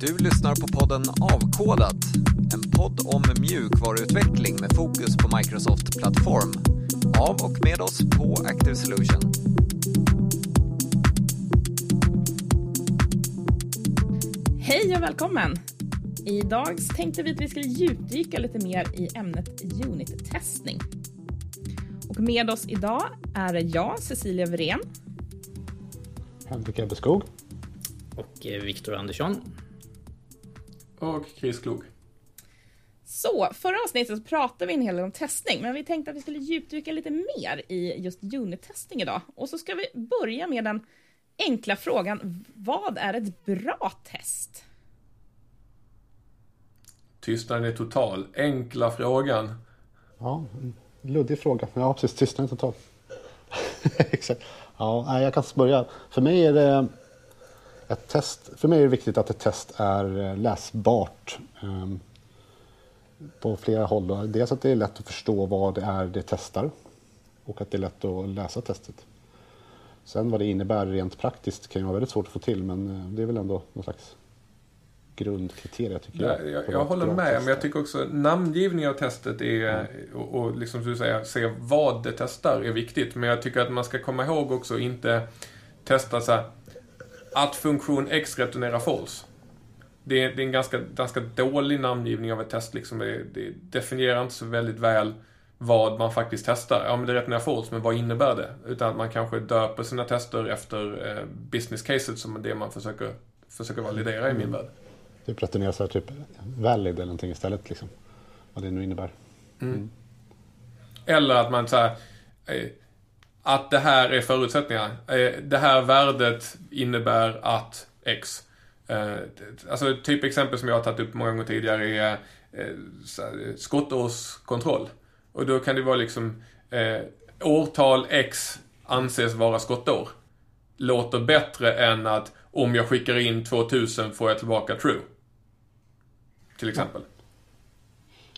Du lyssnar på podden Avkodat, en podd om mjukvaruutveckling med fokus på Microsoft Plattform. Av och med oss på Active Solution. Hej och välkommen! Idag tänkte vi att vi skulle djupdyka lite mer i ämnet unit-testning. Och med oss idag är jag, Cecilia Wirén. Henrik Ebbeskog. Och eh, Viktor Andersson. Och Chris Klog. Så, förra avsnittet så pratade vi en hel del om testning, men vi tänkte att vi skulle djupdyka lite mer i just unit-testning idag. Och så ska vi börja med den enkla frågan, vad är ett bra test? Tystnaden är total. Enkla frågan. Ja, en luddig fråga. Ja, precis. Tystnaden total. Exakt. Ja, jag kan börja. För mig är det ett test. För mig är det viktigt att ett test är eh, läsbart um, på flera håll. Dels att det är lätt att förstå vad det är det testar och att det är lätt att läsa testet. Sen vad det innebär rent praktiskt kan ju vara väldigt svårt att få till men eh, det är väl ändå någon slags grundkriteria tycker jag. jag, jag, jag håller med, men jag tycker också namngivning av testet är, mm. och, och liksom som du säger, se vad det testar är viktigt. Men jag tycker att man ska komma ihåg också inte testa så här, att funktion X returnerar false. Det är, det är en ganska, ganska dålig namngivning av ett test. Liksom. Det, det definierar inte så väldigt väl vad man faktiskt testar. Ja, men det returnerar false, men vad innebär det? Utan att man kanske döper sina tester efter eh, business caset som är det man försöker, försöker validera i min värld. Typ returnera så här, typ valid eller någonting istället. Liksom. Vad det nu innebär. Mm. Mm. Eller att man så här, eh, att det här är förutsättningar. Eh, det här värdet innebär att X. Eh, alltså typ exempel som jag har tagit upp många gånger tidigare är eh, skottårskontroll. Och då kan det vara liksom årtal X anses vara skottår. Låter bättre än att om jag skickar in 2000 får jag tillbaka true. Till exempel. Ja.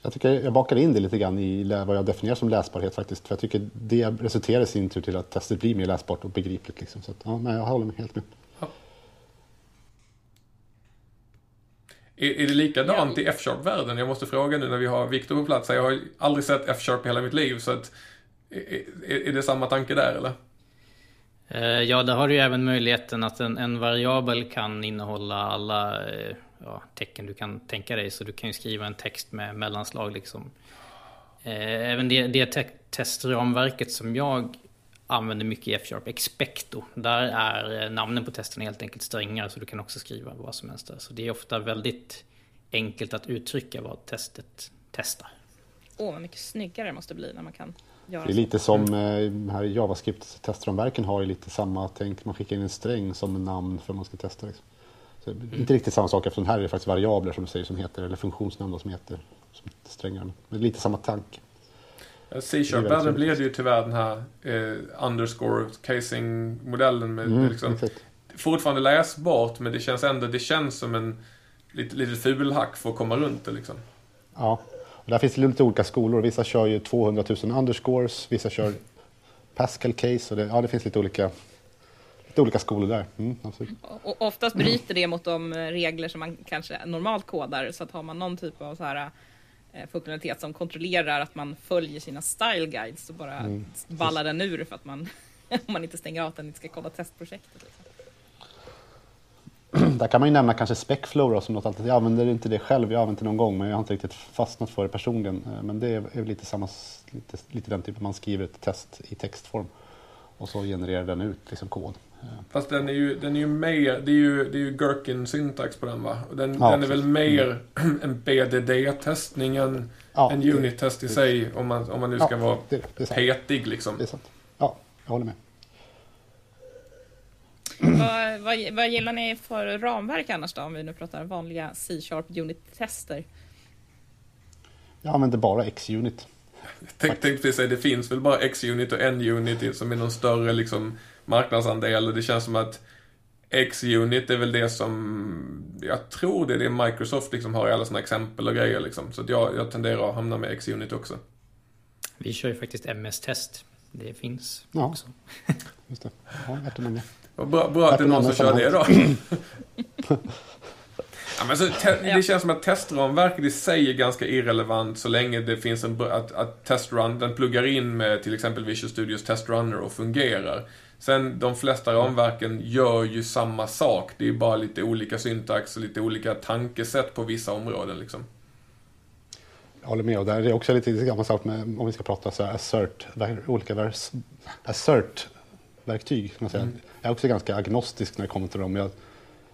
Jag tycker jag bakar in det lite grann i vad jag definierar som läsbarhet faktiskt. För jag tycker det resulterar i sin tur till att testet blir mer läsbart och begripligt. Liksom. Så att, ja, men jag håller med helt med. Ja. Är, är det likadant i F-sharp-världen? Jag måste fråga nu när vi har Viktor på plats. Jag har aldrig sett F-sharp i hela mitt liv. Så att, är, är det samma tanke där eller? Eh, ja, där har du ju även möjligheten att en, en variabel kan innehålla alla eh, ja, tecken du kan tänka dig. Så du kan ju skriva en text med mellanslag liksom. Eh, även det, det te testramverket som jag använder mycket i F-sharp, Expecto. Där är eh, namnen på testerna helt enkelt strängare så du kan också skriva vad som helst där. Så det är ofta väldigt enkelt att uttrycka vad testet testar. Åh, oh, vad mycket snyggare det måste bli när man kan göra Det är lite som eh, här JavaScript-testramverken har ju lite samma tänk. Man skickar in en sträng som namn för att man ska testa. Liksom. Så Inte riktigt samma sak eftersom här är det faktiskt variabler som du säger som heter, eller funktionsnamn som heter som strängar. Men lite samma tanke. C-sharp-världen blev det ju tyvärr den här eh, underscore casing-modellen med, mm, liksom, fortfarande läsbart men det känns ändå, det känns som en lite, lite fulhack för att komma runt det liksom. Ja, och där finns det lite olika skolor. Vissa kör ju 200 000 underscores, vissa kör Pascal case och det, ja, det finns lite olika lite olika skolor där. Mm, Och oftast bryter det mot de regler som man kanske normalt kodar. Så att har man någon typ av så här, eh, funktionalitet som kontrollerar att man följer sina style guides så bara mm, ballar den ur för att man, om man inte stänger av att den inte ska kolla testprojektet. Liksom. Där kan man ju nämna kanske Specflow som något alternativ. Jag använder inte det själv, jag har använt det någon gång men jag har inte riktigt fastnat för det personligen. Eh, men det är lite samma, lite, lite den typen, man skriver ett test i textform och så genererar den ut liksom kod. Fast den är ju, den är ju mer, det är ju, det är ju Gherkin-syntax på den va? Den, ja, den är väl mer mm. en BDD-testning än ja, en unit-test i sig om man, om man nu ska ja, vara det, det petig liksom. Det är sant. Ja, jag håller med. vad, vad, vad gillar ni för ramverk annars då, om vi nu pratar vanliga C-sharp unit-tester? Jag använder bara X-unit. Jag tänkte precis säga, det finns väl bara X-unit och N-unit som är någon större liksom marknadsandel det känns som att X-Unit är väl det som, jag tror det är det Microsoft liksom har i alla sina exempel och grejer liksom. Så att jag, jag tenderar att hamna med X-Unit också. Vi kör ju faktiskt MS-test. Det finns ja. också. Just det. Ja, värt att Bra, bra att det är någon som kör det då. Ja, men så, te- det känns som att testramverket i sig är ganska irrelevant så länge det finns en att, att testrun, den pluggar in med till exempel Visual Studios testrunner och fungerar. Sen de flesta ramverken gör ju samma sak. Det är bara lite olika syntax och lite olika tankesätt på vissa områden liksom. Jag håller med. Och där är också lite samma sak med, om vi ska prata så assert, olika vers, assert-verktyg. kan man säga. Jag är också ganska agnostisk när det kommer till dem. Jag,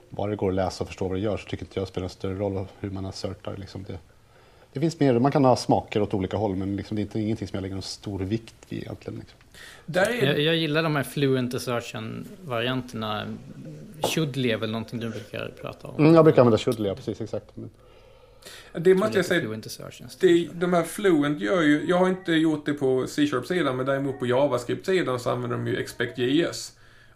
bara det går att läsa och förstå vad det gör så tycker inte jag spelar en större roll hur man assertar. Liksom det, det finns mer, man kan ha smaker åt olika håll men liksom det är inte, ingenting som jag lägger någon stor vikt vid egentligen. Liksom. Där är, Jag, jag gillar de här fluent assertion-varianterna. Shouldly är väl någonting du brukar prata om? Mm, jag brukar använda should ja, precis exakt. Men, det måste jag säga, det, de här Fluent gör ju, jag har inte gjort det på C-sharp-sidan men däremot på JavaScript-sidan så använder de ju expect.js.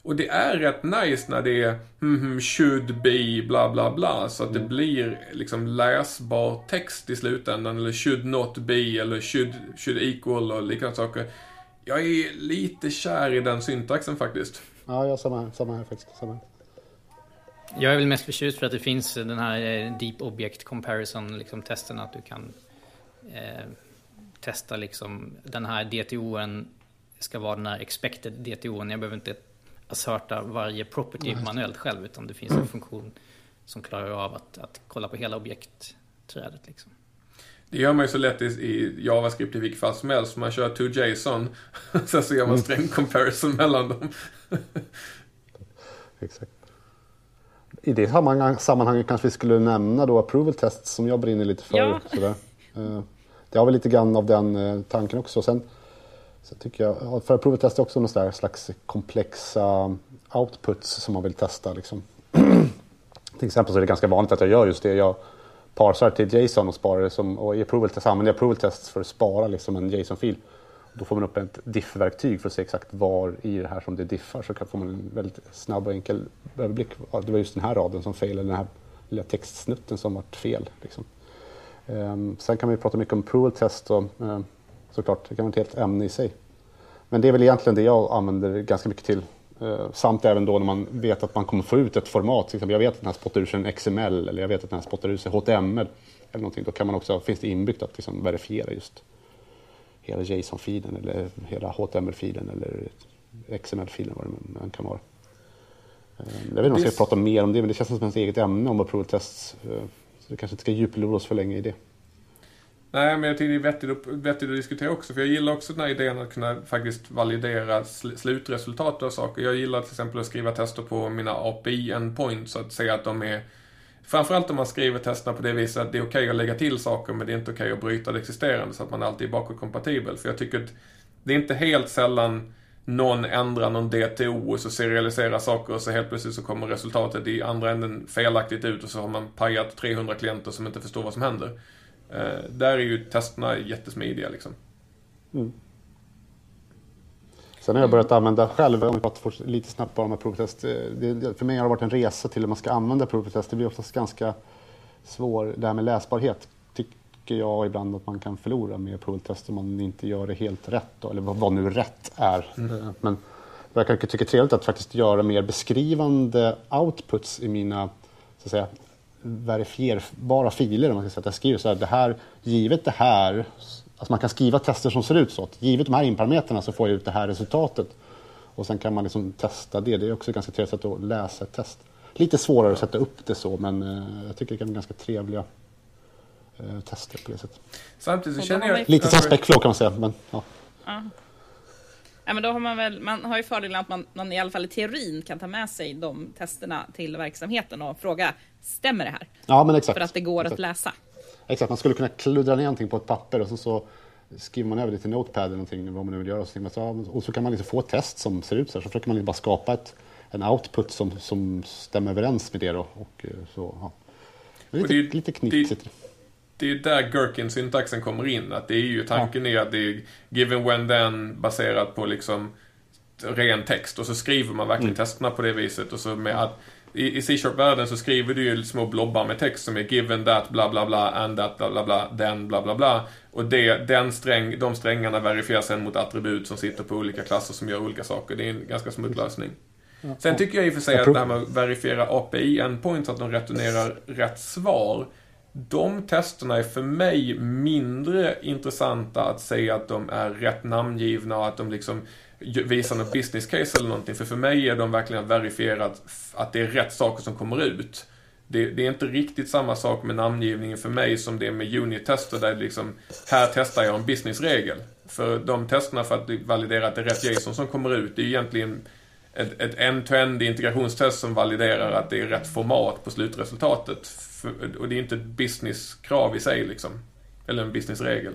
Och det är rätt nice när det är hmm, should be bla bla bla så att det blir liksom läsbar text i slutändan eller should not be eller should, should equal och liknande saker. Jag är lite kär i den syntaxen faktiskt. ja, jag samma här, samma här faktiskt. Samma här. Jag är väl mest förtjust för att det finns den här eh, Deep Object Comparison liksom testen att du kan eh, testa liksom den här DTO'n ska vara den här expected DTO'n. Jag behöver inte asserta varje property manuellt själv utan det finns en funktion som klarar av att, att kolla på hela objektträdet liksom. Det gör man ju så lätt i, i JavaScript i vilket fall som helst. Man kör to JSON, sen så gör man sträng comparison mellan dem. Exakt. I det sammanhang, sammanhanget kanske vi skulle nämna då approval tests som jag brinner lite för. Ja. Sådär. Eh, Det har väl lite grann av den eh, tanken också. Sen så tycker jag, ja, för approval test är också någon slags komplexa outputs som man vill testa. Liksom. till exempel så är det ganska vanligt att jag gör just det. Jag parsar till JSON och sparar det som, och i approval test använder jag approval tests för att spara liksom en JSON-fil. Då får man upp ett diff-verktyg för att se exakt var i det här som det diffar. Så får man en väldigt snabb och enkel överblick. Det var just den här raden som fel, eller den här lilla textsnutten som vart fel. Liksom. Ehm, sen kan vi prata mycket om approval test och ehm, såklart, det kan vara ett helt ämne i sig. Men det är väl egentligen det jag använder ganska mycket till. Eh, samt även då när man vet att man kommer få ut ett format. Till exempel, jag vet att den här spottar ur sig en XML eller jag vet att den här spottar ur sig HTML. Eller någonting. Då kan man också, finns det inbyggt att liksom verifiera just hela JSON-filen eller hela HTML-filen eller XML-filen vad det än kan vara. Eh, Jag vet inte om jag ska prata mer om det men det känns som ett eget ämne om approval tests. eh, Så vi kanske inte ska djuploda oss för länge i det. Nej, men jag tycker det är vettigt, att- vettigt att diskutera också. För jag gillar också den här idén att kunna faktiskt validera sl- slutresultat av saker. Jag gillar till exempel att skriva tester på mina API-endpoints. Så att säga att de är... Framförallt om man skriver testerna på det viset att det är okej att lägga till saker men det är inte okej att bryta det existerande så att man alltid är bakåtkompatibel. För jag tycker att det är inte helt sällan någon ändrar någon DTO och så serialiserar saker och så helt plötsligt så kommer resultatet i andra änden felaktigt ut och så har man pajat 300 klienter som inte förstår vad som händer. Eh, där är ju testerna jättesmidiga liksom. Sen har jag börjat använda själv, om vi pratar lite snabbt bara om provtest. Eh, Det, för mig har det varit en resa till hur man ska använda provtest. Det blir oftast ganska svår, det här med läsbarhet tycker jag ibland att man kan förlora med provtest om man inte gör det helt rätt. Då, eller vad, nu rätt är. Eh, Men jag kan tycka det är trevligt att faktiskt göra mer beskrivande outputs i mina så att säga, verifierbara filer. om Man ska säga att jag skriver så här, det här, givet det här, alltså man kan skriva tester som ser ut så. Att givet de här inparametrarna så får jag ut det här resultatet. Och sen kan man liksom testa det. Det är också ett ganska trevligt sätt att läsa ett test. Lite svårare att sätta upp det så, men eh, jag tycker det kan vara ganska trevliga eh, tester på det sättet. Samtidigt så känner jag... Lite som Specflow kan man säga, men ja. Ja, men då har man väl, man har ju fördelen att man, man i alla fall i teorin kan ta med sig de testerna till verksamheten och fråga, stämmer det här? Ja, men exakt. För att det går exakt. att läsa. Exakt, man skulle kunna kluddra ner någonting på ett papper och så, så skriver man över det till Notepad eller någonting, vad man nu vill göra. Och så, och så kan man liksom få ett test som ser ut så här. Så försöker man liksom bara skapa ett, en output som, som stämmer överens med det då. Och, eh, så, ja. Det är Och Lite, det- lite knixigt. Det är ju där Gherkin-syntaxen kommer in. Att det är ju tanken är att det är given when then baserat på liksom ren text. Och så skriver man verkligen testerna på det viset. Och så med att i, i C-sharp-världen så skriver du ju små blobbar med text som är given that bla bla bla and that bla bla bla then bla bla bla. Och det, den sträng, de strängarna verifieras sen mot attribut som sitter på olika klasser som gör olika saker. Det är en ganska smooth lösning. Sen tycker jag i och för sig att det här med att verifiera API endpoint så att de returnerar rätt svar. De testerna är för mig mindre intressanta att säga att de är rätt namngivna och att de liksom visar något business case eller någonting. För för mig är de verkligen verifierat att det är rätt saker som kommer ut. Det, det, är inte riktigt samma sak med namngivningen för mig som det är med unit-tester där liksom, här testar jag en businessregel. För de testerna för att validera att det är rätt JSON som kommer ut, det är egentligen ett, ett end-to-end integrationstest som validerar att det är rätt format på slutresultatet. För, och det är inte ett businesskrav i sig liksom. Eller en businessregel.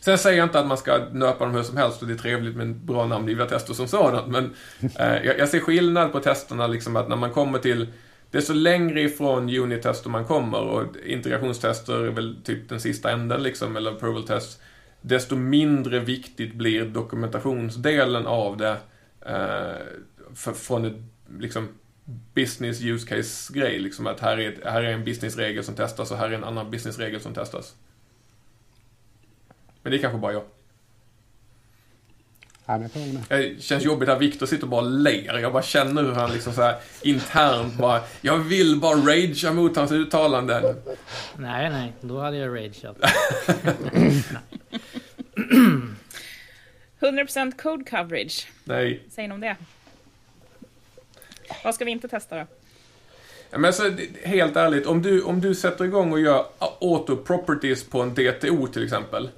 Sen säger jag inte att man ska nöpa dem hur som helst och det är trevligt med bra namngivna tester som sådant. Men eh, jag, jag, ser skillnad på testerna liksom att när man kommer till desto längre ifrån unit-tester man kommer och integrationstester är väl typ den sista änden liksom, eller approval test. Desto mindre viktigt blir dokumentationsdelen av det eh, för, från ett liksom business use case grej. Liksom att här är, här är en businessregel som testas och här är en annan businessregel som testas. Men det är kanske bara jag. Det känns jobbigt att Viktor sitter och bara ler. Jag bara känner hur han liksom så här internt bara, jag vill bara ragea mot hans uttalanden. Nej, nej, då hade jag rageat. 100% code coverage. Nej. Säg om det. Vad ska vi inte testa då? Ja, men alltså, helt ärligt, om du, om du sätter igång och gör auto properties på en DTO till exempel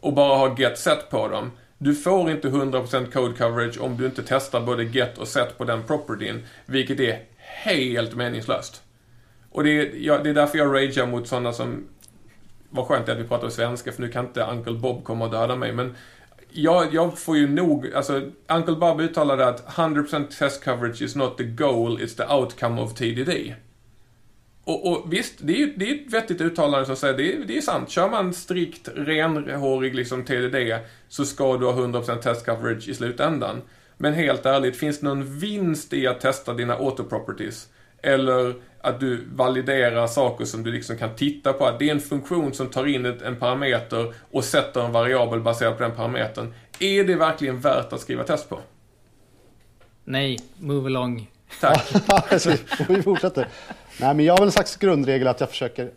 och bara har get set på dem. Du får inte 100% code coverage om du inte testar både get och set på den propertyn, vilket är helt meningslöst. Och det är, ja, det är därför jag ragear mot sådana som... Vad skönt det är att vi pratar svenska, för nu kan inte Uncle Bob komma och döda mig, men jag, jag får ju nog, alltså Uncle Bob uttalade att 100% test coverage is not the goal, it's the outcome of TDD. Och, och visst, det är ju det är ett vettigt uttalande som säger, det är, det är sant. Kör man strikt renhårig liksom TDD så ska du ha 100% test coverage i slutändan. Men helt ärligt, finns det någon vinst i att testa dina auto-properties? Eller att du validerar saker som du liksom kan titta på. Att det är en funktion som tar in en parameter och sätter en variabel baserad på den parametern. Är det verkligen värt att skriva test på? Nej, move along. Tack. vi fortsätter. Nej, men jag har väl en slags grundregel att jag försöker,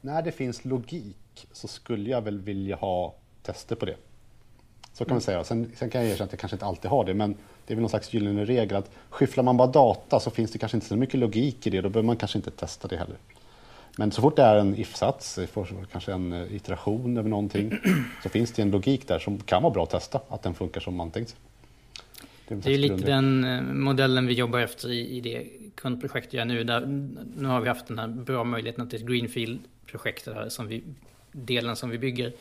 när det finns logik så skulle jag väl vilja ha tester på det. Så kan man säga. Sen, sen kan jag erkänna att jag kanske inte alltid har det, men det är väl någon slags gyllene regel att skyfflar man bara data så finns det kanske inte så mycket logik i det, då behöver man kanske inte testa det heller. Men så fort det är en if-sats, kanske en eh, iteration över någonting, så finns det en logik där som kan vara bra att testa, att den funkar som man tänkt sig. Det är, det är lite den eh, modellen vi jobbar efter i, det kundprojekt jag nu. Där, nu har vi haft den här bra möjligheten till ett greenfield-projekt, som vi, delen som vi bygger.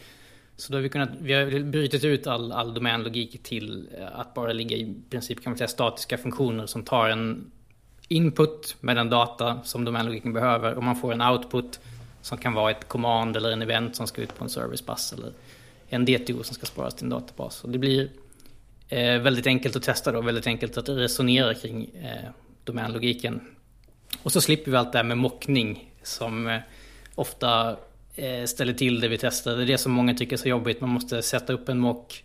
Så då har vi kunnat, vi har brutit ut all, all domänlogik till eh, att bara ligga i princip kan man säga statiska funktioner som tar en input med den data som domänlogiken behöver och man får en output som kan vara ett command eller en event som ska ut på en servicepass eller en DTO som ska sparas till en databas. Och det blir eh, väldigt enkelt att testa då, väldigt enkelt att resonera kring eh, domänlogiken. Och så slipper vi allt det här med mockning som eh, ofta ställer till det vi testar. Det är det som många tycker är så jobbigt. Man måste sätta upp en mock.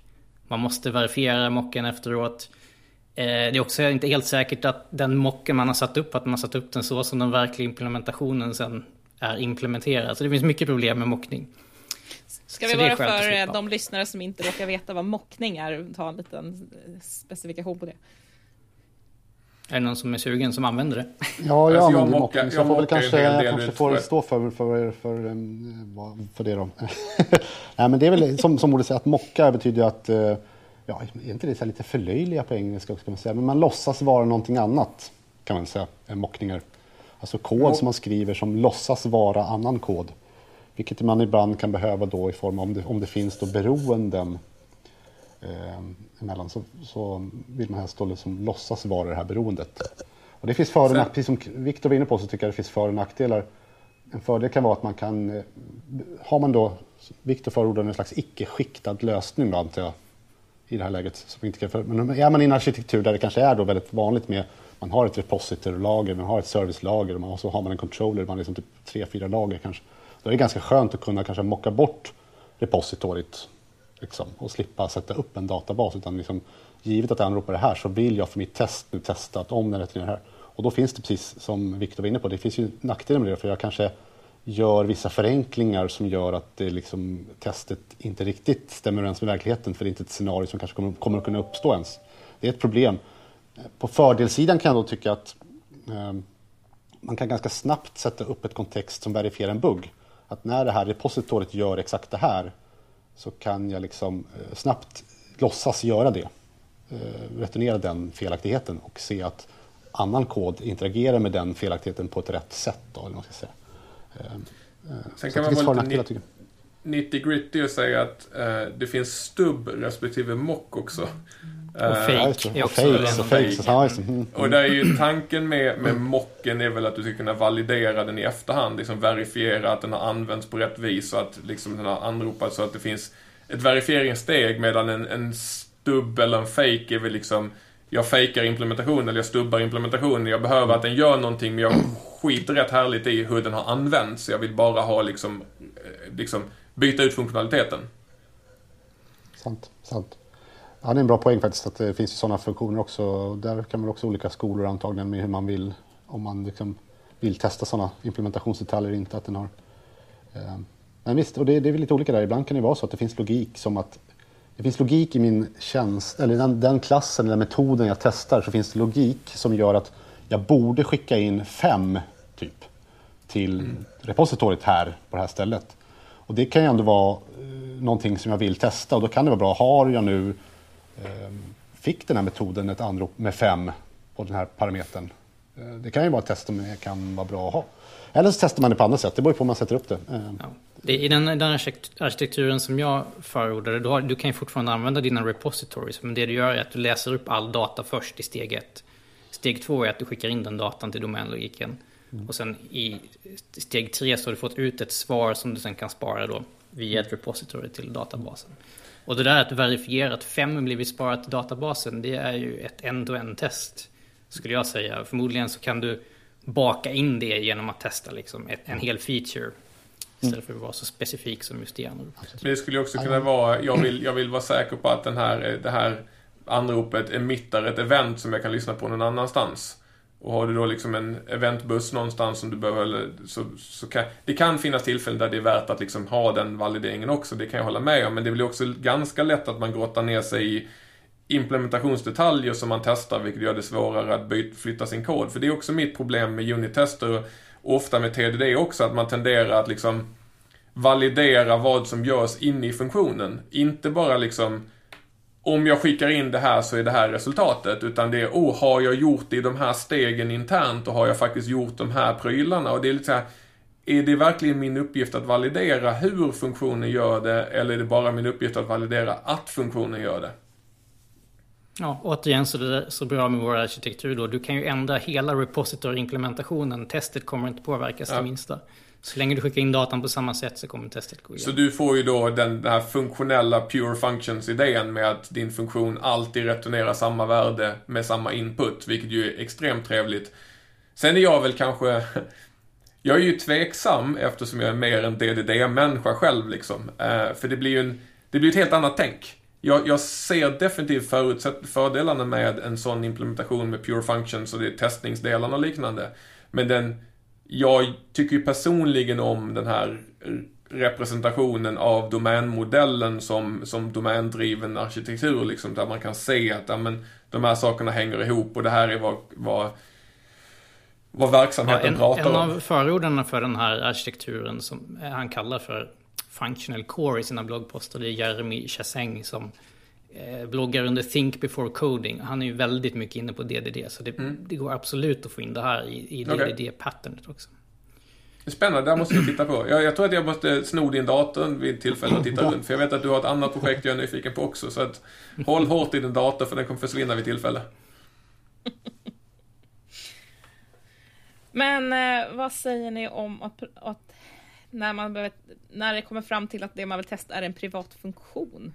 Man måste verifiera mocken efteråt. Eh, det är också inte helt säkert att den mocken man har satt upp, att man har satt upp den så som den verkliga implementationen sen är implementerad. Så det finns mycket problem med mockning. Ska vi bara för de lyssnare som inte råkar veta vad mockning är, ta en liten specifikation på det? Är det någon som är sugen som använder det? Ja, jag alltså, använder mockning. Så jag får väl kanske, jag kanske får stå för, för, för, för det då. Nej, men det är väl som, som ordet säger, att mocka betyder att, uh, ja, är inte det så lite förlöjliga på engelska också kan man säga, men man låtsas vara någonting annat kan man säga, än mockningar. Alltså kod som man skriver som låtsas vara annan kod. Vilket man ibland kan behöva då i form av om det, om det finns då beroenden eh, emellan så, så vill man helst då liksom låtsas vara det här beroendet. Och det finns för och nackdelar, precis som Viktor var inne på så tycker jag det finns för och nackdelar. En fördel kan vara att man kan, eh, har man då, Viktor förordar en slags icke-skiktad lösning då antar jag, i det här läget. Som inte kan, men är man i en arkitektur där det kanske är då väldigt vanligt med, man har ett repository-lager, man har ett service-lager och så har man en controller, man har liksom typ tre, fyra lager kanske. Då är det ganska skönt att kunna kanske mocka bort repositoriet Liksom, och slippa sätta upp en databas. Utan liksom, givet att jag anropar det här så vill jag för mitt test nu testa att om den returnerar här. Och då finns det precis som Viktor var inne på, det finns ju nackdelar med det för jag kanske gör vissa förenklingar som gör att det liksom, testet inte riktigt stämmer överens med verkligheten för det är inte ett scenario som kanske kommer, kommer att kunna uppstå ens. Det är ett problem. På fördelssidan kan jag då tycka att eh, man kan ganska snabbt sätta upp ett kontext som verifierar en bugg. Att när det här repositoriet gör exakt det här så kan jag liksom eh, snabbt låtsas göra det. Eh, returnera den felaktigheten och se att annan kod interagerar med den felaktigheten på ett rätt sätt. Då, eller man ska säga. Eh, Sen kan man vara lite 90 gritty och säga att eh, det finns stubb respektive mock också. Och fake är också och fake, mm. Och där är ju tanken med, med mocken är väl att du ska kunna validera den i efterhand. Liksom verifiera att den har använts på rätt vis och att liksom den har anropats så att det finns ett verifieringssteg medan en, en stubb eller en fake är väl liksom jag fejkar implementationen eller jag stubbar implementationen. Jag behöver att den gör någonting men jag skiter rätt härligt i hur den har använts. Jag vill bara ha liksom, eh, liksom byta ut funktionaliteten. Sant, sant. Ja, det är en bra poäng faktiskt att det finns sådana funktioner också. Där kan man också olika skolor antagligen med hur man vill, om man liksom vill testa sådana implementationsdetaljer, inte att den har... Eh, men visst, och det, det är väl lite olika där. Ibland kan det vara så att det finns logik som att det finns logik i min tjänst, eller den, den klassen eller metoden jag testar, så finns det logik som gör att jag borde skicka in fem typ till mm. repositoriet här på det här stället. Och det kan ju ändå vara eh, någonting som jag vill testa och då kan det vara bra. Har jag nu fick den här metoden ett anrop med fem på den här parametern. Eh, det kan ju vara ett test som kan vara bra att ha. Eller så testar man det på andra sätt. Det beror på hur man sätter upp det. Eh. Ja. det I den, den arkitekturen som jag förordade, du, har, du kan ju fortfarande använda dina repositories. Men det du gör är att du läser upp all data först i steg ett. Steg två är att du skickar in den datan till domänlogiken. Mm. Och sen i steg tre så har du fått ut ett svar som du sen kan spara då via ett repository till databasen. Och det där att verifiera att fem blivit sparat i databasen, det är ju ett end-to-end test. Skulle jag säga. Förmodligen så kan du baka in det genom att testa liksom ett, en hel feature. Istället för att vara så specifik som just det anropet. Det skulle också kunna vara, jag vill, jag vill vara säker på att den här, det här anropet emittar ett event som jag kan lyssna på någon annanstans. Och har du då liksom en eventbuss någonstans som du behöver, så, så kan, det kan finnas tillfällen där det är värt att liksom ha den valideringen också, det kan jag hålla med om. Men det blir också ganska lätt att man grottar ner sig i implementationsdetaljer som man testar, vilket gör det svårare att byta, flytta sin kod. För det är också mitt problem med unit-tester och ofta med TDD också, att man tenderar att liksom validera vad som görs inne i funktionen. Inte bara liksom om jag skickar in det här så är det här resultatet. Utan det är, oh, har jag gjort det i de här stegen internt och har jag faktiskt gjort de här prylarna? Och det är lite så här, är det verkligen min uppgift att validera hur funktionen gör det eller är det bara min uppgift att validera att funktionen gör det? Ja, återigen så det är så bra med vår arkitektur då. Du kan ju ändra hela repository-implementationen. Testet kommer inte påverkas ja. det minsta. Så länge du skickar in datan på samma sätt så kommer testet gå igenom. Så du får ju då den, den här funktionella pure functions-idén med att din funktion alltid returnerar samma värde med samma input, vilket ju är extremt trevligt. Sen är jag väl kanske... Jag är ju tveksam eftersom jag är mer en DDD-människa själv liksom. Eh, för det blir ju en, det blir ett helt annat tänk. Jag, jag ser definitivt fördelarna med en sån implementation med pure functions och det är testningsdelarna och liknande. Men den jag tycker ju personligen om den här representationen av domänmodellen som, som domändriven arkitektur, liksom, där man kan se att ja, men, de här sakerna hänger ihop och det här är vad, vad, vad verksamheten ja, en, pratar om. En av förorden för den här arkitekturen som han kallar för functional core i sina bloggposter, det är Jeremy Chaseng som bloggar under Think before coding. Han är ju väldigt mycket inne på DDD. Så det, mm. det går absolut att få in det här i, i DDD-patternet också. Spännande, det måste jag titta på. Jag, jag, tror att jag måste sno din dator vid tillfälle och titta runt. För jag vet att du har ett annat projekt jag är nyfiken på också. Så att håll hårt i din dator för den kommer försvinna vid tillfälle. Men eh, vad säger ni om att, att när, man behöver, när det kommer fram till att det man vill testa är en privat funktion?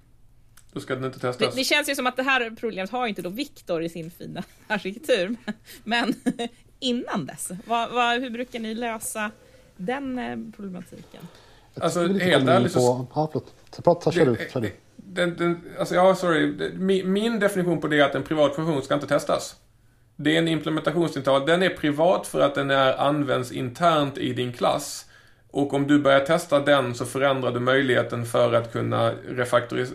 Då ska den inte testas. Det, det, känns ju som att det här problemet har inte då Viktor i sin fina arkitektur. Men innan dess, vad, vad, hur brukar ni lösa den eh, problematiken? Alltså helt ärligt så... Ja, förlåt. Prata, kör du. Kör du. den, den, alltså, ja, sorry. Min, min definition på det är att en privat funktion ska inte testas. Det är en implementationsdetalj. Den är privat för att den är, används internt i din klass. Och om du börjar testa den så förändrar du möjligheten för att kunna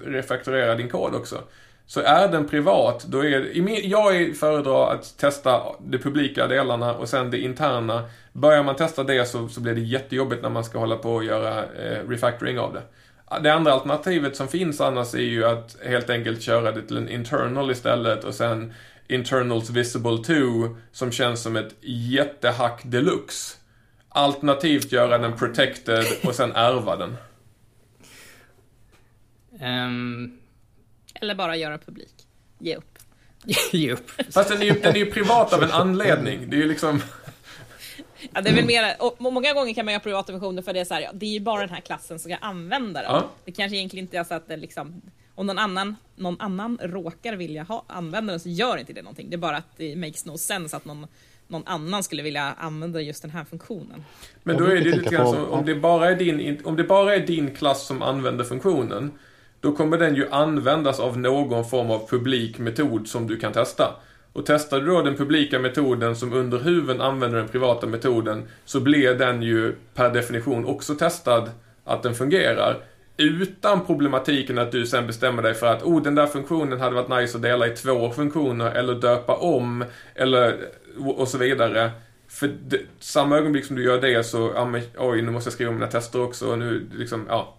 refaktorera din kod också. Så är den privat, då är jag föredrar att testa de publika delarna och sen det interna. Börjar man testa det så, så blir det jättejobbigt när man ska hålla på och göra eh, refactoring av det. Det andra alternativet som finns annars är ju att helt enkelt köra det till en internal istället och sen internals visible to som känns som ett jättehack deluxe. Alternativt göra den protected och sen ärva den. Um, Eller bara göra publik. Ge upp. Ge upp. Fast den är, ju, den är ju privat av en anledning. Det är ju liksom... Ja, det är väl mer, och många gånger kan man göra privata versioner för det är så här, ja, det är ju bara den här klassen som ska använda den. Ja. Det kanske egentligen inte är så att det liksom, om någon annan, någon annan råkar vilja ha, använda den så gör inte det någonting. Det är bara att det makes no sense att någon någon annan skulle vilja använda just den här funktionen. Men då är det lite grann som, om det, bara är din, om det bara är din klass som använder funktionen, då kommer den ju användas av någon form av publik metod som du kan testa. Och testar du då den publika metoden som under huven använder den privata metoden så blir den ju per definition också testad att den fungerar. Utan problematiken att du sen bestämmer dig för att oh, den där funktionen hade varit nice att dela i två funktioner eller döpa om eller och så vidare. För det, samma ögonblick som du gör det så, ja men, oj nu måste jag skriva mina tester också och nu liksom, ja.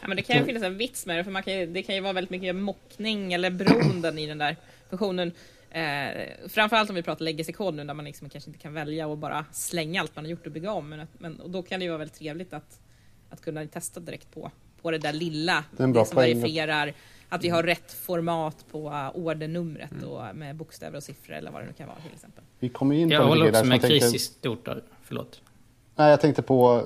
Ja men det kan ju finnas en vits med det för man kan ju, det kan ju vara väldigt mycket mockning eller beroenden i den där funktionen. Eh, framförallt om vi pratar legacy-kod nu där man liksom kanske inte kan välja och bara slänga allt man har gjort och bygga om. Men, men, och då kan det ju vara väldigt trevligt att, att kunna testa direkt på, på det där lilla. Det, är en bra det som verifierar att vi har rätt format på ordernumret mm. och med bokstäver och siffror eller vad det nu kan vara till exempel. Vi kommer in på jag håller också med kritiskt stort där. Förlåt. Nej, jag tänkte på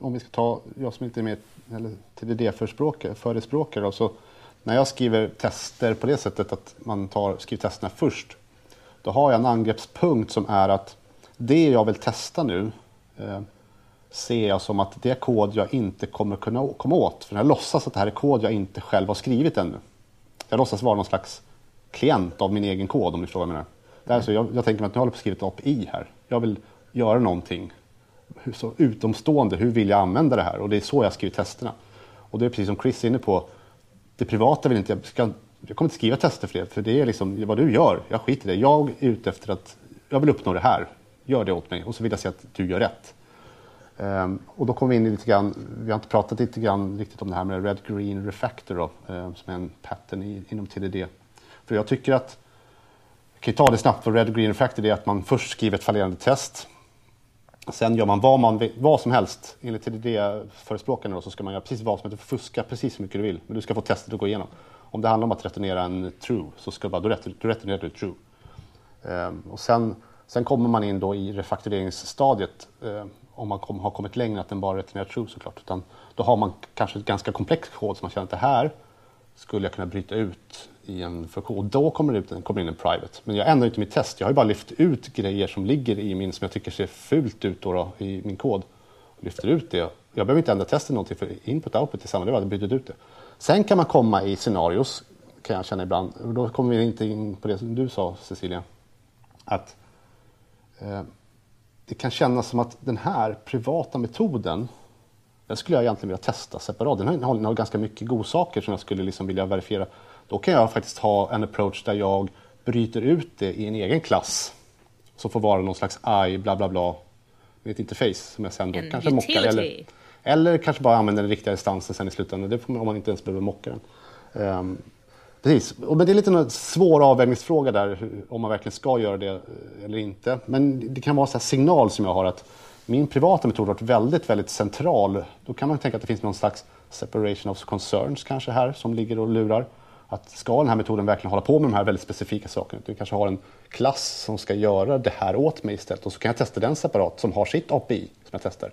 om vi ska ta, jag som inte är med eller TDD-förespråkare, så när jag skriver tester på det sättet att man tar, skriver testerna först, då har jag en angreppspunkt som är att det jag vill testa nu eh, ser jag som att det är kod jag inte kommer kunna komma åt. För jag låtsas att det här är kod jag inte själv har skrivit ännu. Jag låtsas vara någon slags klient av min egen kod om ni förstår vad jag menar. Det här, så jag, jag tänker mig att nu håller på att skriva ett API här. Jag vill göra någonting så utomstående. Hur vill jag använda det här? Och det är så jag skriver testerna. Och det är precis som Chris är inne på. Det privata vill inte jag, ska, jag kommer inte skriva tester för det. För det är liksom vad du gör. Jag skiter i det. Jag är ute efter att jag vill uppnå det här. Gör det åt mig. Och så vill jag se att du gör rätt. Um, och då kommer vi in i lite grann, vi har inte pratat lite grann riktigt om det här med Red Green Refactor då, um, som är en pattern i, inom TDD. För jag tycker att, jag kan ta det snabbt, vad Red Green Refactor är att man först skriver ett fallerande test. Sen gör man vad, man, vad som helst. Enligt TDD-förespråkarna så ska man göra precis vad som helst. Du får fuska precis hur mycket du vill, men du ska få testet att gå igenom. Om det handlar om att returnera en true så ska du bara, då returnerar du true. Um, och sen, sen kommer man in då i refaktureringsstadiet eh, om man kom, har kommit längre att den bara returnerar true såklart. Utan då har man kanske ett ganska komplex kod som man känner att det här skulle jag kunna bryta ut i en funktion. Och då kommer det ut, kommer in en private. Men jag ändrar inte mitt test. Jag har ju bara lyft ut grejer som ligger i min, som jag tycker ser fult ut då, då i min kod. Lyfter ut det. Jag behöver inte ändra testet någonting för input och output är samma. Det var brutit ut det. Sen kan man komma i scenarios, kan jag känna ibland. Och då kommer vi inte in på det som du sa Cecilia. Att eh, det kan kännas som att den här privata metoden, den skulle jag egentligen vilja testa separat. Den har, den har ganska mycket godsaker som jag skulle liksom vilja verifiera. Då kan jag faktiskt ha en approach där jag bryter ut det i en egen klass som får vara någon slags AI, bla bla bla, med ett interface som jag sen då en kanske utility. mockar. Eller, eller kanske bara använder den riktiga instansen sen i slutändan. Det får man om man inte ens behöver mocka den. Um, Precis, men det är lite en svår avvägningsfråga där om man verkligen ska göra det eh, eller inte. Men det kan vara en signal som jag har att min privata metod har varit väldigt, väldigt central. Då kan man tänka att det finns någon slags separation of concerns kanske här som ligger och lurar. Att ska den här metoden verkligen hålla på med de här väldigt specifika sakerna? Du kanske har en klass som ska göra det här åt mig istället och så kan jag testa den separat som har sitt API som jag testar.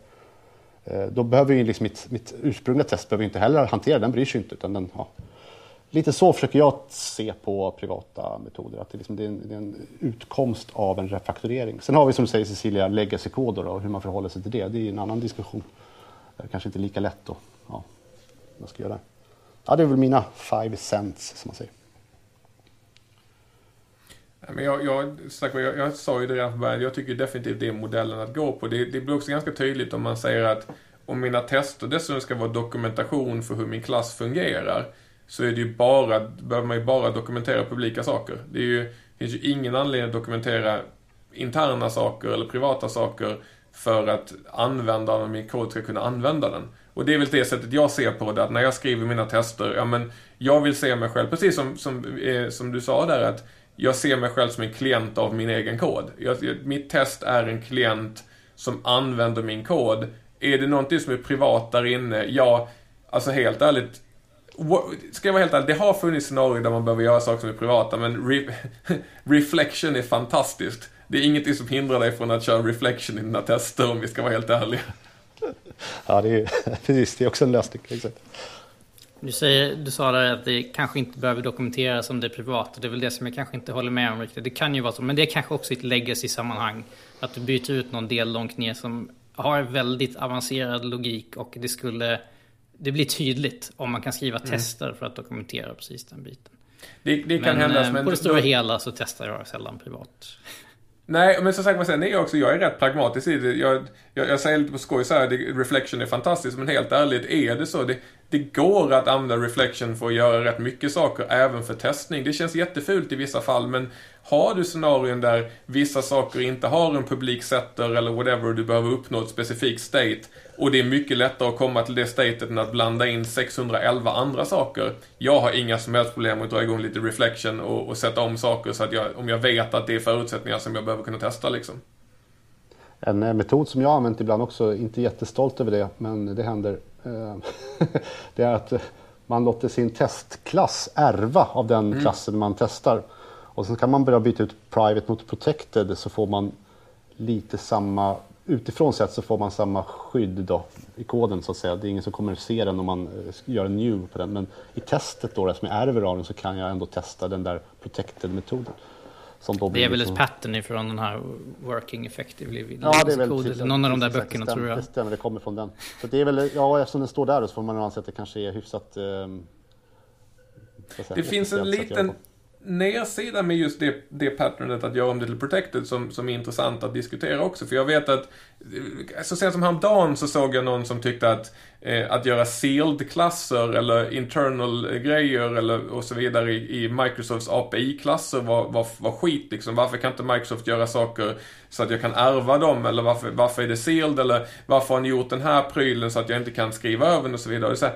Eh, då behöver ju liksom mitt, mitt ursprungliga test behöver inte heller hantera, den bryr sig inte utan den, ja, lite så försöker jag se på privata metoder. Att det, liksom, det, är, en, det är en utkomst av en refakturering. Sen har vi som du säger Cecilia legacy-koder och hur man förhåller sig till det. Det är en annan diskussion. Det är kanske inte lika lätt att ja, man ska göra. ja, det är väl mina five cents som man säger. Men jag, jag, jag, jag sa ju det redan från början, jag tycker definitivt det är modellen att gå på. Det, det blir också ganska tydligt om man säger att om mina tester dessutom ska vara dokumentation för hur min klass fungerar, så är det ju bara, behöver man ju bara dokumentera publika saker. Det är ju, finns ju ingen anledning att dokumentera interna saker eller privata saker för att användaren av min kod ska kunna använda den. Och det är väl det sättet jag ser på det, att när jag skriver mina tester, ja men jag vill se mig själv, precis som, som, eh, som du sa där, att jag ser mig själv som en klient av min egen kod. Jag, mitt test är en klient som använder min kod. Är det någonting som är privat där inne? Ja, alltså helt ärligt. Ska jag vara helt ärlig, det har funnits scenarier där man behöver göra saker som är privata, men re reflection är fantastiskt. Det är ingenting som hindrar dig från att köra reflection i dina tester om vi ska vara helt ärliga. Ja, det är, precis, det är också en lösning. Exakt. Du, säger, du sa där att det kanske inte behöver dokumenteras om det är privat. Det är väl det som jag kanske inte håller med om riktigt. Det kan ju vara så, men det är kanske också ett legacy-sammanhang. Att du byter ut någon del långt ner som har väldigt avancerad logik och det skulle... Det blir tydligt om man kan skriva mm. tester för att dokumentera precis den biten. Det, det kan men, hända. Eh, men på det stora då... hela så testar jag sällan privat. Nej, men som sagt man säger, nej, också, jag är rätt pragmatisk i det. Jag, jag, jag säger lite på skoj så här, det, reflection är fantastiskt, men helt ärligt är det så. Det, det går att använda reflection för att göra rätt mycket saker, även för testning. Det känns jättefult i vissa fall, men har du scenarion där vissa saker inte har en publik setter eller whatever, du behöver uppnå ett specifikt state, och det är mycket lättare att komma till det statet än att blanda in 611 andra saker. Jag har inga som helst problem med att dra igång lite reflection och, och sätta om saker så att jag, om jag vet att det är förutsättningar som jag behöver kunna testa liksom. En eh, metod som jag har använt ibland också, inte jättestolt över det, men det händer. Eh, det är att man låter sin testklass ärva av den mm. klassen man testar. Och sen kan man börja byta ut private mot protected så får man lite samma utifrån sett så får man samma skydd då i koden så att säga. Det är ingen som kommer se den om man eh, gör en new på den. Men i testet då, som jag ärver av den, så kan jag ändå testa den där protected-metoden. Det är väl liksom... ett pattern ifrån den här Working Effectively ja, det är väl code, eller någon av de där böckerna stämmer, tror jag. Det stämmer, det kommer från den. Så det är väl, ja eftersom den står där så får man anse att det kanske är hyfsat... Eh, det finns en liten nedsidan med just det, det patternet att göra om det till protected som, som är intressant att diskutera också. För jag vet att eh, så sent som häromdagen så såg jag någon som tyckte att eh, att göra sealed-klasser eller internal grejer eller och så vidare i, i Microsofts API-klasser var, var, var skit liksom. Varför kan inte Microsoft göra saker så att jag kan ärva dem? Eller varför, varför är det sealed? Eller varför har ni gjort den här prylen så att jag inte kan skriva över den och så vidare. Och så här,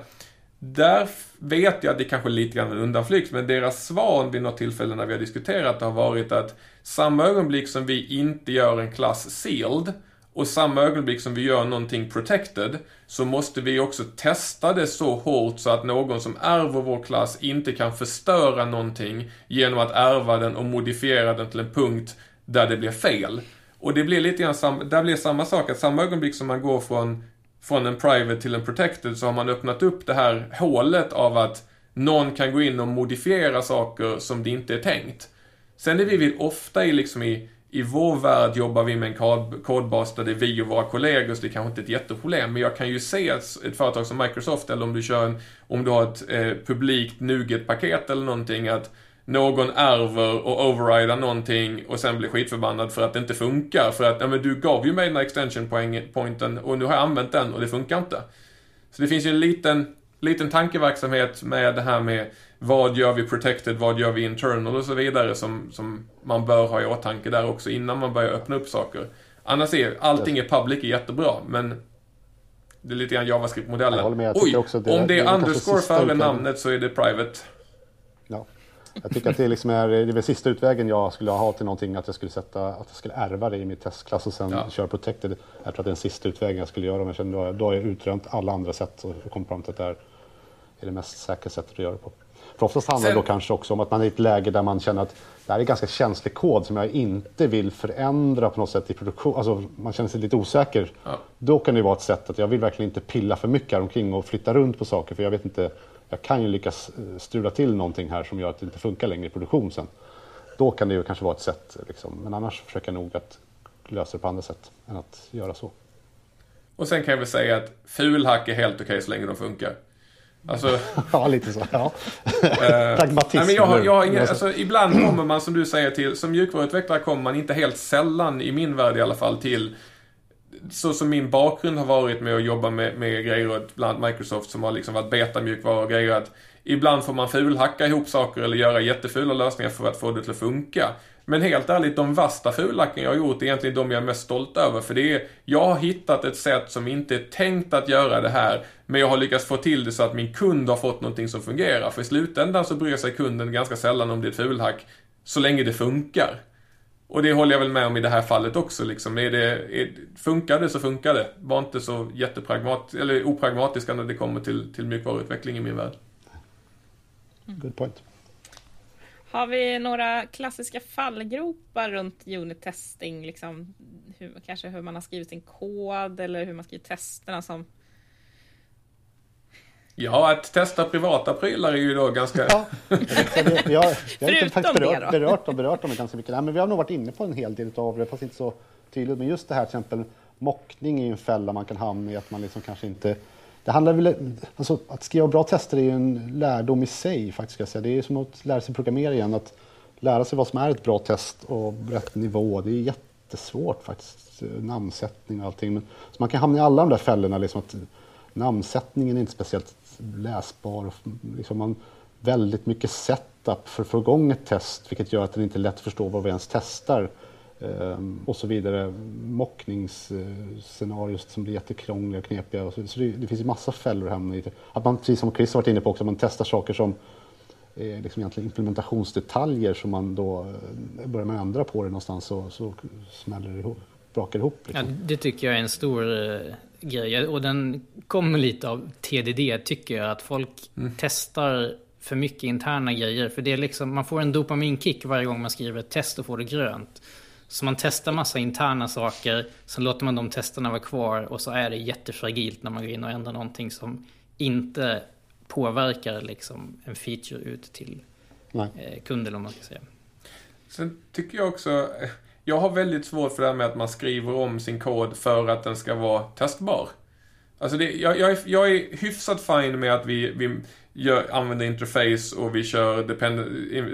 där vet jag att det kanske är lite grann en undanflykt, men deras svar vid något tillfälle när vi har diskuterat det har varit att samma ögonblick som vi inte gör en klass sealed och samma ögonblick som vi gör någonting protected så måste vi också testa det så hårt så att någon som ärver vår klass inte kan förstöra någonting genom att ärva den och modifiera den till en punkt där det blir fel. Och det blir lite grann, där blir samma sak, att samma ögonblick som man går från från en private till en protected så har man öppnat upp det här hålet av att någon kan gå in och modifiera saker som det inte är tänkt. Sen är vi vill ofta i liksom i, i vår värld jobbar vi med en kod, kodbas där det är vi och våra kollegor, så det är kanske inte är ett jätteproblem. Men jag kan ju se ett, ett företag som Microsoft, eller om du kör en, om du har ett eh, publikt Nuget-paket eller någonting, att någon ärver och overrider någonting och sen blir skitförbannad för att det inte funkar. För att, ja men du gav ju mig den här extension pointen och nu har jag använt den och det funkar inte. Så det finns ju en liten, liten tankeverksamhet med det här med vad gör vi protected, vad gör vi internal och så vidare som, som man bör ha i åtanke där också innan man börjar öppna upp saker. Annars är allting är public är jättebra, men det är lite grann JavaScript-modellen. Oj, om det är, det är underscore före namnet så är det private. Jag tycker att det, liksom är, det är väl sista utvägen jag skulle ha till någonting, att jag skulle sätta, att jag skulle ärva det i min testklass och sen ja. köra protected. Jag tror att det är den sista utvägen jag skulle göra jag känner då, har jag utrönt alla andra sätt och kommit fram till att det är, är det mest säkra sättet att göra det på. För oftast handlar det då kanske också om att man är i ett läge där man känner att det här är ganska känslig kod som jag inte vill förändra på något sätt i produktion. Alltså man känner sig lite osäker. Ja. Då kan det vara ett sätt att jag vill verkligen inte pilla för mycket här omkring och flytta runt på saker för jag vet inte jag kan ju lyckas eh, strula till någonting här som gör att det inte funkar längre i produktion sen. Då kan det ju kanske vara ett sätt, liksom. men annars försöker jag nog att lösa det på andra sätt än att göra så. Och sen kan jag väl säga att fulhack är helt okej okay så länge de funkar. Alltså, Ja, lite så. Ja. Eh, Pragmatism. Nej, men jag har, jag har inga, alltså, ibland kommer man som du säger till, som mjukvaruutvecklare kommer man inte helt sällan, i min värld i alla fall, till så som min bakgrund har varit med att jobba med, med grejer åt bland annat Microsoft som har liksom varit betamjukvara och grejer att ibland får man fulhacka ihop saker eller göra jättefula lösningar för att få det till att funka. Men helt ärligt, de värsta fulhacken jag har gjort är egentligen de jag är mest stolt över. För det är, jag har hittat ett sätt som inte är tänkt att göra det här. Men jag har lyckats få till det så att min kund har fått någonting som fungerar. För i slutändan så bryr sig kunden ganska sällan om det är ett fulhack. Så länge det funkar. Och det håller jag väl med om i det här fallet också liksom. Är det, är, funkar det så funkar det. Var inte så jättepragmat, eller opragmatiska när det kommer till, till mjukvaruutveckling i min värld. Good point. Har vi några klassiska fallgropar runt unit testing? Liksom, hur, kanske hur man har skrivit sin kod eller hur man skriver testerna som... Ja, att testa privata prylar är ju då ganska... Ja, jag, jag, jag har inte faktiskt berört, berört, och berört dem ganska mycket. Nej, men vi har nog varit inne på en hel del av det, fast inte så tydligt. Men just det här till exempel, mockning är ju en fälla man kan hamna i, att man liksom kanske inte... Det handlar väl, alltså, att skriva bra tester är ju en lärdom i sig faktiskt. Ska jag säga. Det är som att lära sig programmera igen. Att lära sig vad som är ett bra test och rätt nivå. Det är jättesvårt faktiskt. Namnsättning och allting. Men, så man kan hamna i alla de där fällorna. Liksom att namnsättningen är inte speciellt läsbar. Liksom man, väldigt mycket setup för att få igång ett test. Vilket gör att den inte är lätt att förstå vad vi ens testar. Ehm, och så vidare. mockningsscenarier som blir jättekrångliga och knepiga. Och så så det, det finns ju massa fällor att hamna i. Att man, precis som Chris har varit inne på också, man testar saker som är liksom egentligen implementationsdetaljer som man då eh, börjar man ändra på det någonstans så, så smäller det ihop, brakar ihop. Ja, Liksom. det tycker jag är en stor eh, grej. Och den kommer lite av TDD tycker jag. Att folk testar för mycket interna grejer. För det är liksom, man får en dopaminkick varje gång man skriver ett test och får det grönt. Så man testar massa interna saker, sen låter man de testerna vara kvar och så är det jättefragilt när man går in och ändrar någonting som inte påverkar liksom en feature ut till Nej. eh, kunden om man ska säga. Sen tycker jag också, jag har väldigt svårt för det här med att man skriver om sin kod för att den ska vara testbar. Alltså det, jag, jag, är, jag är hyfsat fine med att vi, vi gör, använder interface och vi kör depend,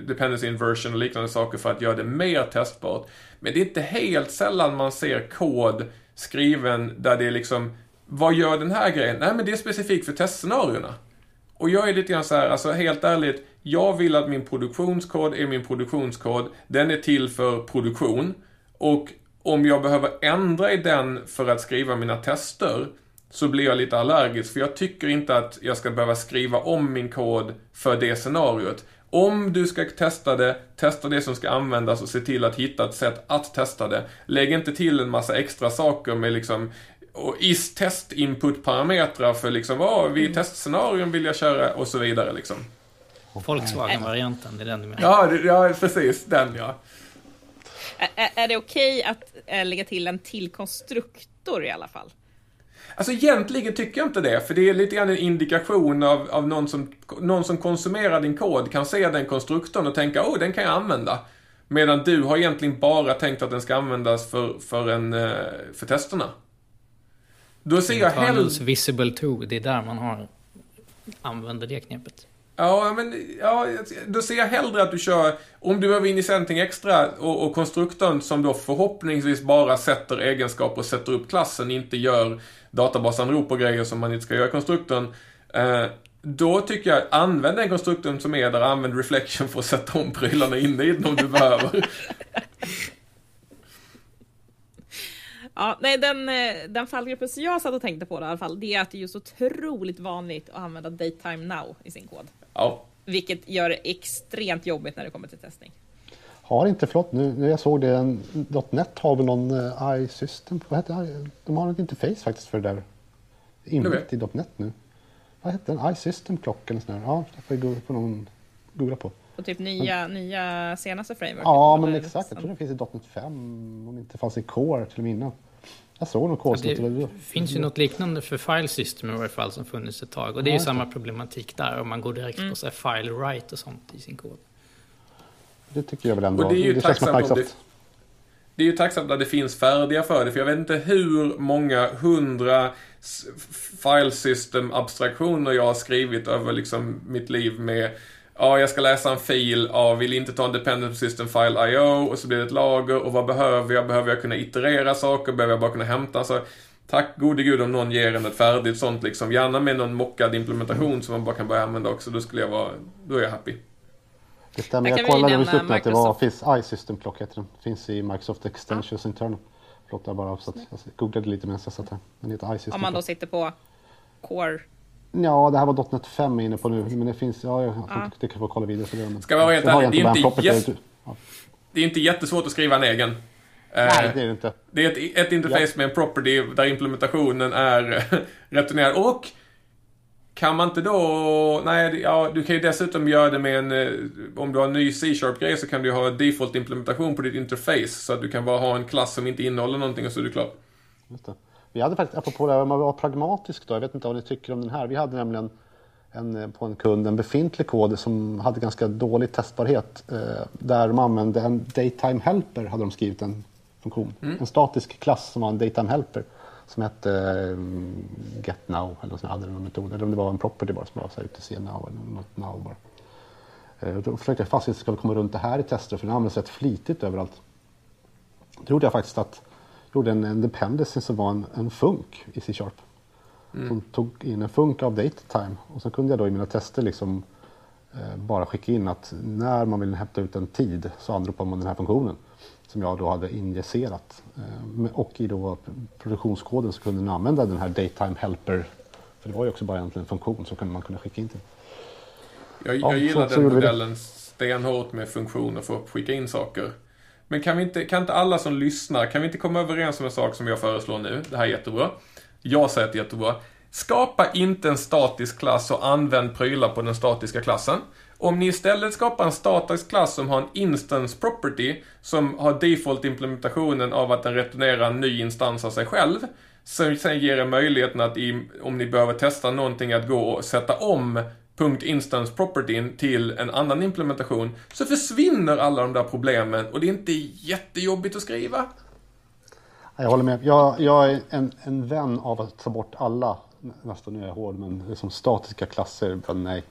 dependency inversion och liknande saker för att göra det mer testbart. Men det är inte helt sällan man ser kod skriven där det är liksom, vad gör den här grejen? Nej men det är specifikt för testscenarierna. Och jag är lite grann så här, alltså helt ärligt, jag vill att min produktionskod är min produktionskod. Den är till för produktion. Och om jag behöver ändra i den för att skriva mina tester så blir jag lite allergisk. För jag tycker inte att jag ska behöva skriva om min kod för det scenariot. Om du ska testa det, testa det som ska användas och se till att hitta ett sätt att testa det. Lägg inte till en massa extra saker med liksom och is test input parametrar för liksom, vad vid testscenarion vill jag köra och så vidare liksom. Volkswagen-varianten, det är den du menar? Ja, det- ja precis, den ja. Är det okej att äh, lägga till en till konstruktor i alla fall? Alltså egentligen tycker jag inte det, för det är lite grann en indikation av, av någon, som, någon som konsumerar din kod kan se den konstruktorn och tänka oh, den kan jag använda. Medan du har egentligen bara tänkt att den ska användas för, för, en, eh, för testerna. Då ser jag hellre... Visible to, det är där man har använder det knepet. Ja, men ja, då ser jag hellre att du kör, om du behöver in i någonting extra och, och konstruktorn som då förhoppningsvis bara sätter egenskaper och sätter upp klassen, inte gör databasanrop och grejer som man inte ska göra i konstruktorn. Eh, då tycker jag, använd den konstruktorn som är där, använd reflection för att sätta om prylarna inne i den om du behöver. Ja, nej, den, eh, den fallgruppen som jag satt och tänkte på i alla fall, det är att det är just otroligt vanligt att använda Daytime Now i sin kod. Ja. Vilket gör det extremt jobbigt när det kommer till testning. Har inte, förlåt, nu, nu jag såg det, en, .NET har väl någon uh, iSystem, vad heter det? De har ett interface faktiskt för det där. Inbyggt i .NET nu. Vad heter den? iSystem Clock eller sån där. Ja, det får, jag får någon googla på. Och typ nya, nya senaste frameworket. Ja, men exakt. Jag tror det finns i .NET 5, om det inte fanns i Core till och med innan. Jag såg någon kodsnitt. Det finns ju något liknande för file system i varje fall som funnits ett tag. Och det är Ja, ju just samma problematik där om man går direkt på så här file write och sånt i sin kod. Det tycker jag väl ändå. Och det är ju att tacksamt om Microsoft- det är ju tacksamt att det finns färdiga för det, för jag vet inte hur många hundra s- file system abstraktioner jag har skrivit över liksom mitt liv med Ja, jag ska läsa en fil, ja, vill inte ta en dependent system file IO och så blir det ett lager och vad behöver jag? Behöver jag kunna iterera saker? Behöver jag bara kunna hämta? Alltså, tack gode gud om någon ger en ett färdigt sånt liksom, gärna med någon mockad implementation som man bara kan börja använda också, då skulle jag vara, då är jag happy. Det stämmer, Där jag kollade just upp att det var, finns iSystem Clock heter den. Finns i Microsoft Extensions internal. Förlåt, jag bara så att, jag googlade lite medan jag satt här. Den heter iSystem Om man då sitter på Core. Ja, det här var .NET 5 jag är inne på nu. Men det finns, ja, jag, jag det kan få kolla vidare på det. Men Ska jag vara helt ärlig, det är inte jätte- Det är inte jättesvårt att skriva en egen. Eh, Nej, det är det inte. Det är ett, ett interface med en property där implementationen är returnerad. Och kan man inte då... Nej, ja, du kan ju dessutom göra det med en... eh, Om du har en ny C-sharp-grej så kan du ha default-implementation på ditt interface. Så att du kan bara ha en klass som inte innehåller någonting och så är du klar. Just det. Vi hade faktiskt, apropå det här, om man var pragmatisk då, jag vet inte vad ni tycker om den här. Vi hade nämligen en, eh, på en kund en befintlig kod som hade ganska dålig testbarhet. Eh, där de använde en daytime helper, hade de skrivit en funktion. En statisk klass som var en daytime helper. Som hette eh, get now, eller så hade de någon metod. Eller om det var en property bara som var så här UTC now eller något now bara. Eh, då försökte jag fast att komma runt det här i tester för den används rätt flitigt överallt. Då gjorde jag faktiskt att gjorde en, en dependency som var en, en funk i C-sharp. Som tog in en funk av datetime och så kunde jag då i mina tester liksom eh, bara skicka in att när man vill hämta ut en tid så anropar man den här funktionen som jag då hade injicerat. Eh, och i då produktionskoden så kunde man använda den här datetime helper för det var ju också bara egentligen en funktion som kunde man kunde skicka in till. Jag, Ja, jag gillar så- så den det. modellen stenhårt med funktioner för att skicka in saker. Men kan, vi inte, kan inte alla som lyssnar, kan vi inte komma överens om en sak som jag föreslår nu? Det här är jättebra. Jag säger att det är jättebra. Skapa inte en statisk klass och använd prylar på den statiska klassen. Om ni istället skapar en statisk klass som har en instance property som har default-implementationen av att den returnerar en ny instans av sig själv. Som sen ger er möjligheten att i, om ni behöver testa någonting att gå och sätta om .instance propertyn till en annan implementation så försvinner alla de där problemen och det är inte jättejobbigt att skriva. Jag håller med. Jag, jag är en, en vän av att ta bort alla, nästan nu är jag hård, men som statiska klasser, men nej.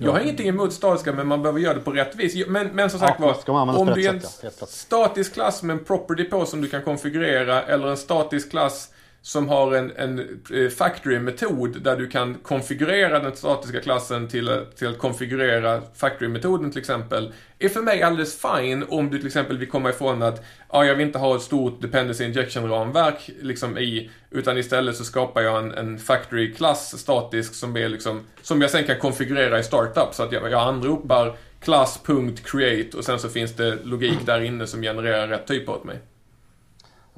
Jag har ingenting emot statiska men man behöver göra det på rätt vis. Men, men som sagt Ja, var, om du är en sätt, ja, statisk klass med en property på som du kan konfigurera eller en statisk klass som har en, en eh, factory-metod där du kan konfigurera den statiska klassen till, att- till att konfigurera factory-metoden till exempel, är för mig alldeles fine om du till exempel vill komma ifrån att ja, jag vill inte ha ett stort dependency injection-ramverk liksom i, utan istället så skapar jag en, en factory-klass statisk som är liksom, som jag sen kan konfigurera i startup så att jag, jag anropar class.create och sen så finns det logik där inne som genererar rätt typ åt mig.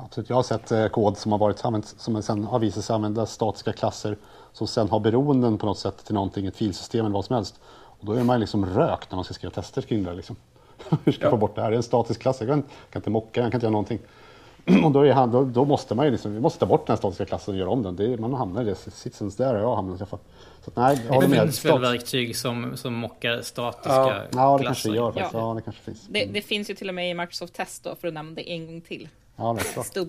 Absolut. Jag har sett eh, kod som har varit använt, som sen har visat sig använda statiska klasser som sen har beroenden på något sätt till någonting, ett filsystem eller vad som helst. Och då är man liksom rökt när man ska skriva tester kring det. Liksom. Hur ska jag Ja. få bort det här? Det är en statisk klass, jag kan, kan inte mocka, jag kan inte göra någonting. Och då, är han, då, då måste man ju liksom, vi måste ta bort den här statiska klassen och göra om den. Det är, man hamnar i det sitsens där har jag hamnat i alla fall. Så att, nej, jag Det finns väl verktyg som, som mockar statiska Ja. Ja, det klasser. kanske gör faktiskt. Ja. Ja, det kanske finns. Det, det finns ju till och med i Microsoft Test då, för att nämna det en gång till. Ja,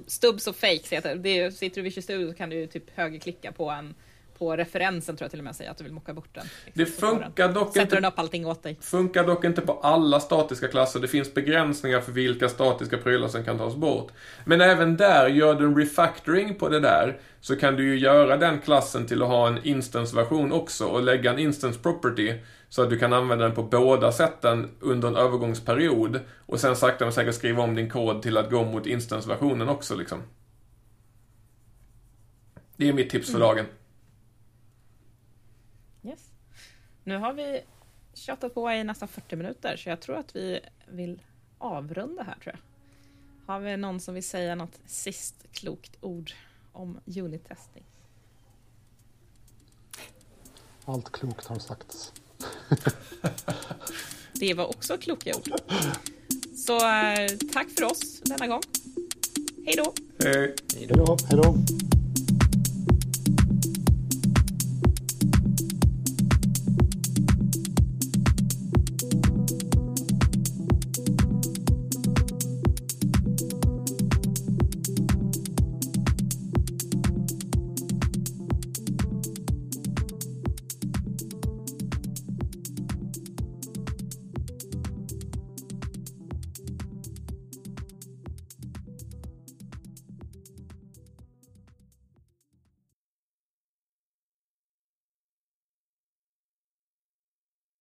Stubbs och fakes heter det. Sitter du i Visual Studio så kan du ju typ högerklicka på en på referensen tror jag till och med säga att du vill mocka bort den. Det får den. funkar dock Sätter inte den upp allting åt dig. Funkar dock inte på alla statiska klasser. Det finns begränsningar för vilka statiska prylar som kan tas bort. Men även där, gör du en refactoring på det där, så kan du ju göra den klassen till att ha en instance-version också och lägga en instance property så att du kan använda den på båda sätten under en övergångsperiod och sen sakta men säkert skriva om din kod till att gå mot instance-versionen också liksom. Det är mitt tips för dagen. Yes. Nu har vi tjatat på i nästan 40 minuter så jag tror att vi vill avrunda här tror jag. Har vi någon som vill säga något sist klokt ord om unit-testing? Allt klokt har sagts. Det var också kloka ord. Så eh, tack för oss denna gång. Hej då! Hej då, hej då.